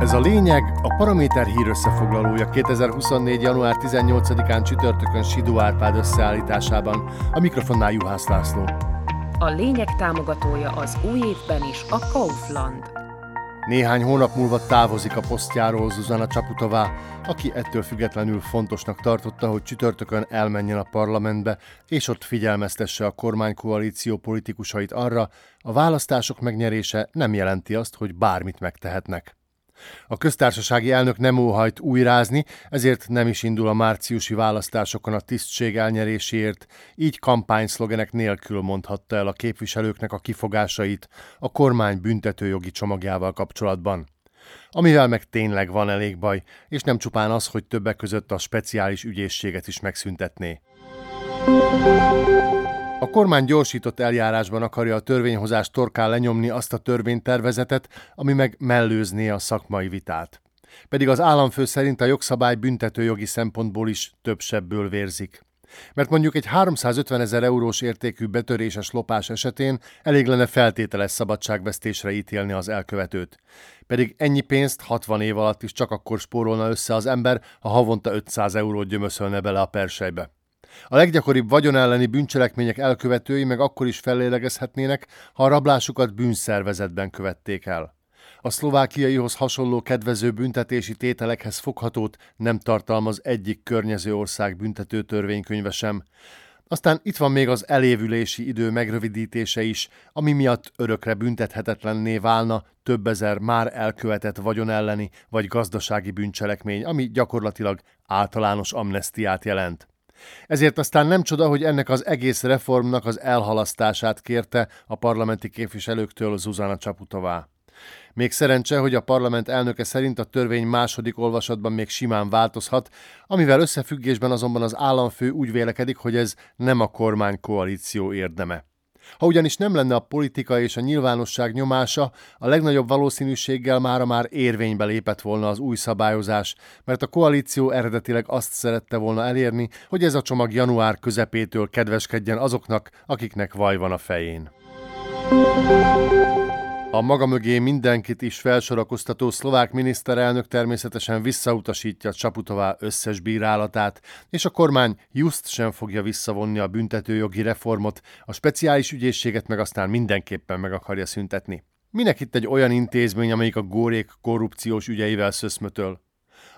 Ez a lényeg, a Paraméter hír összefoglalója 2024. január 18-án csütörtökön Sidó Árpád összeállításában. A mikrofonnál Juhász László. A lényeg támogatója az új évben is a Kaufland. Néhány hónap múlva távozik a posztjáról Zuzana Csaputová, aki ettől függetlenül fontosnak tartotta, hogy csütörtökön elmenjen a parlamentbe, és ott figyelmeztesse a kormánykoalíció politikusait arra, a választások megnyerése nem jelenti azt, hogy bármit megtehetnek. A köztársasági elnök nem óhajt újrázni, ezért nem is indul a márciusi választásokon a tisztség elnyeréséért, így kampányszlogenek nélkül mondhatta el a képviselőknek a kifogásait a kormány büntetőjogi csomagjával kapcsolatban. Amivel meg tényleg van elég baj, és nem csupán az, hogy többek között a speciális ügyészséget is megszüntetné. A kormány gyorsított eljárásban akarja a törvényhozás torkán lenyomni azt a törvénytervezetet, ami meg mellőzné a szakmai vitát. Pedig az államfő szerint a jogszabály büntetőjogi szempontból is több sebből vérzik. Mert mondjuk egy 350 ezer eurós értékű betöréses lopás esetén elég lenne feltételes szabadságvesztésre ítélni az elkövetőt. Pedig ennyi pénzt 60 év alatt is csak akkor spórolna össze az ember, ha havonta 500 eurót gyömöszölne bele a persejbe. A leggyakoribb vagyon elleni bűncselekmények elkövetői meg akkor is fellélegezhetnének, ha a rablásukat bűnszervezetben követték el. A szlovákiaihoz hasonló kedvező büntetési tételekhez foghatót nem tartalmaz egyik környező ország büntető törvénykönyve sem. Aztán itt van még az elévülési idő megrövidítése is, ami miatt örökre büntethetetlenné válna több ezer már elkövetett vagyon elleni vagy gazdasági bűncselekmény, ami gyakorlatilag általános amnestiát jelent. Ezért aztán nem csoda, hogy ennek az egész reformnak az elhalasztását kérte a parlamenti képviselőktől Zuzana Csaputová. Még szerencse, hogy a parlament elnöke szerint a törvény második olvasatban még simán változhat, amivel összefüggésben azonban az államfő úgy vélekedik, hogy ez nem a kormány koalíció érdeme. Ha ugyanis nem lenne a politika és a nyilvánosság nyomása, a legnagyobb valószínűséggel mára már érvénybe lépett volna az új szabályozás, mert a koalíció eredetileg azt szerette volna elérni, hogy ez a csomag január közepétől kedveskedjen azoknak, akiknek vaj van a fején. A maga mögé mindenkit is felsorakoztató szlovák miniszterelnök természetesen visszautasítja Csaputová összes bírálatát, és a kormány just sem fogja visszavonni a büntetőjogi reformot, a speciális ügyészséget meg aztán mindenképpen meg akarja szüntetni. Minek itt egy olyan intézmény, amelyik a górék korrupciós ügyeivel szöszmötöl?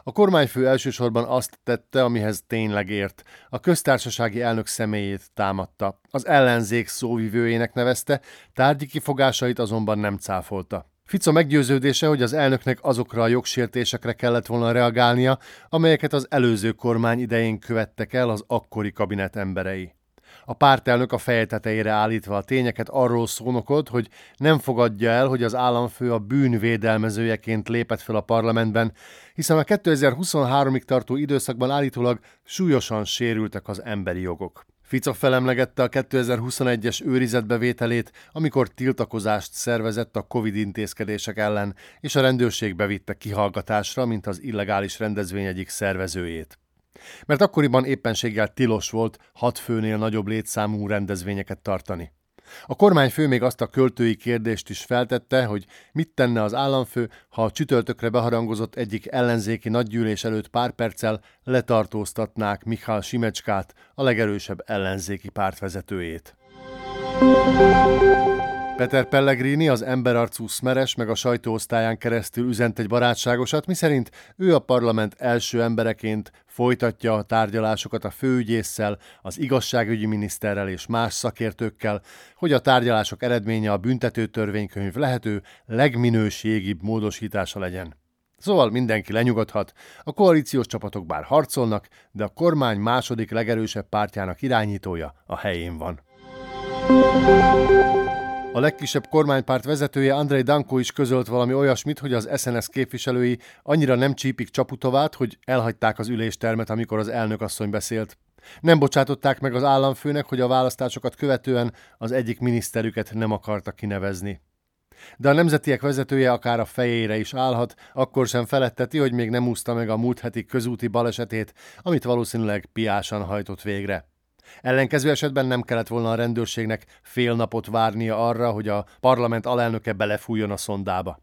A kormányfő elsősorban azt tette, amihez tényleg ért. A köztársasági elnök személyét támadta. Az ellenzék szóvivőjének nevezte, tárgyi kifogásait azonban nem cáfolta. Fico meggyőződése, hogy az elnöknek azokra a jogsértésekre kellett volna reagálnia, amelyeket az előző kormány idején követtek el az akkori kabinet emberei. A pártelnök a feje állítva a tényeket arról szónokolt, hogy nem fogadja el, hogy az államfő a bűn védelmezőjeként lépett fel a parlamentben, hiszen a 2023-ig tartó időszakban állítólag súlyosan sérültek az emberi jogok. Fico felemlegette a 2021-es őrizetbevételét, amikor tiltakozást szervezett a Covid intézkedések ellen, és a rendőrség bevitte kihallgatásra, mint az illegális rendezvény egyik szervezőjét mert akkoriban éppenséggel tilos volt hat főnél nagyobb létszámú rendezvényeket tartani. A kormányfő még azt a költői kérdést is feltette, hogy mit tenne az államfő, ha a csütörtökre beharangozott egyik ellenzéki nagygyűlés előtt pár perccel letartóztatnák Michal Simecskát, a legerősebb ellenzéki pártvezetőjét. Peter Pellegrini, az emberarcú Smeres meg a sajtóosztályán keresztül üzent egy barátságosat, miszerint ő a parlament első embereként folytatja a tárgyalásokat a főügyésszel, az igazságügyi miniszterrel és más szakértőkkel, hogy a tárgyalások eredménye a büntető törvénykönyv lehető legminőségibb módosítása legyen. Szóval mindenki lenyugodhat, a koalíciós csapatok bár harcolnak, de a kormány második legerősebb pártjának irányítója a helyén van. A legkisebb kormánypárt vezetője Andrei Danko is közölt valami olyasmit, hogy az SNS képviselői annyira nem csípik Csaputovát, hogy elhagyták az üléstermet, amikor az elnök asszony beszélt. Nem bocsátották meg az államfőnek, hogy a választásokat követően az egyik miniszterüket nem akarta kinevezni. De a nemzetiek vezetője akár a fejére is állhat, akkor sem feletteti, hogy még nem úszta meg a múlt heti közúti balesetét, amit valószínűleg piásan hajtott végre. Ellenkező esetben nem kellett volna a rendőrségnek fél napot várnia arra, hogy a parlament alelnöke belefújjon a szondába.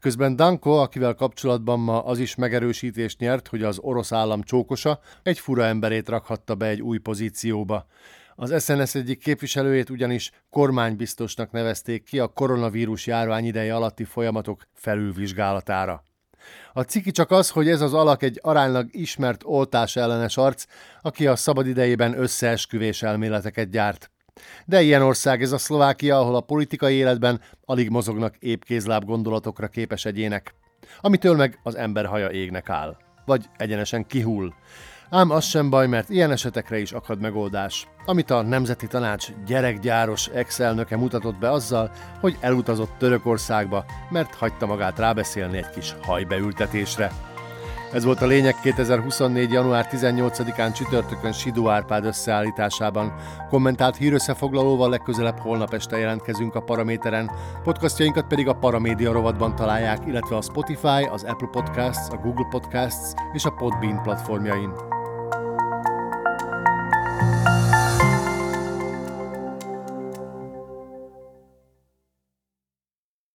Közben Danko, akivel kapcsolatban ma az is megerősítést nyert, hogy az orosz állam csókosa, egy fura emberét rakhatta be egy új pozícióba. Az SNS egyik képviselőjét ugyanis kormánybiztosnak nevezték ki a koronavírus járvány ideje alatti folyamatok felülvizsgálatára. A ciki csak az, hogy ez az alak egy aránylag ismert oltás ellenes arc, aki a szabadidejében összeesküvés elméleteket gyárt. De ilyen ország ez a Szlovákia, ahol a politikai életben alig mozognak épkézláb gondolatokra képes egyének, amitől meg az ember haja égnek áll, vagy egyenesen kihull. Ám az sem baj, mert ilyen esetekre is akad megoldás, amit a Nemzeti Tanács gyerekgyáros ex-elnöke mutatott be azzal, hogy elutazott Törökországba, mert hagyta magát rábeszélni egy kis hajbeültetésre. Ez volt a lényeg 2024. január 18-án csütörtökön Sidó Árpád összeállításában. Kommentált hírösszefoglalóval legközelebb holnap este jelentkezünk a Paraméteren, podcastjainkat pedig a Paramédia rovatban találják, illetve a Spotify, az Apple Podcasts, a Google Podcasts és a Podbean platformjain.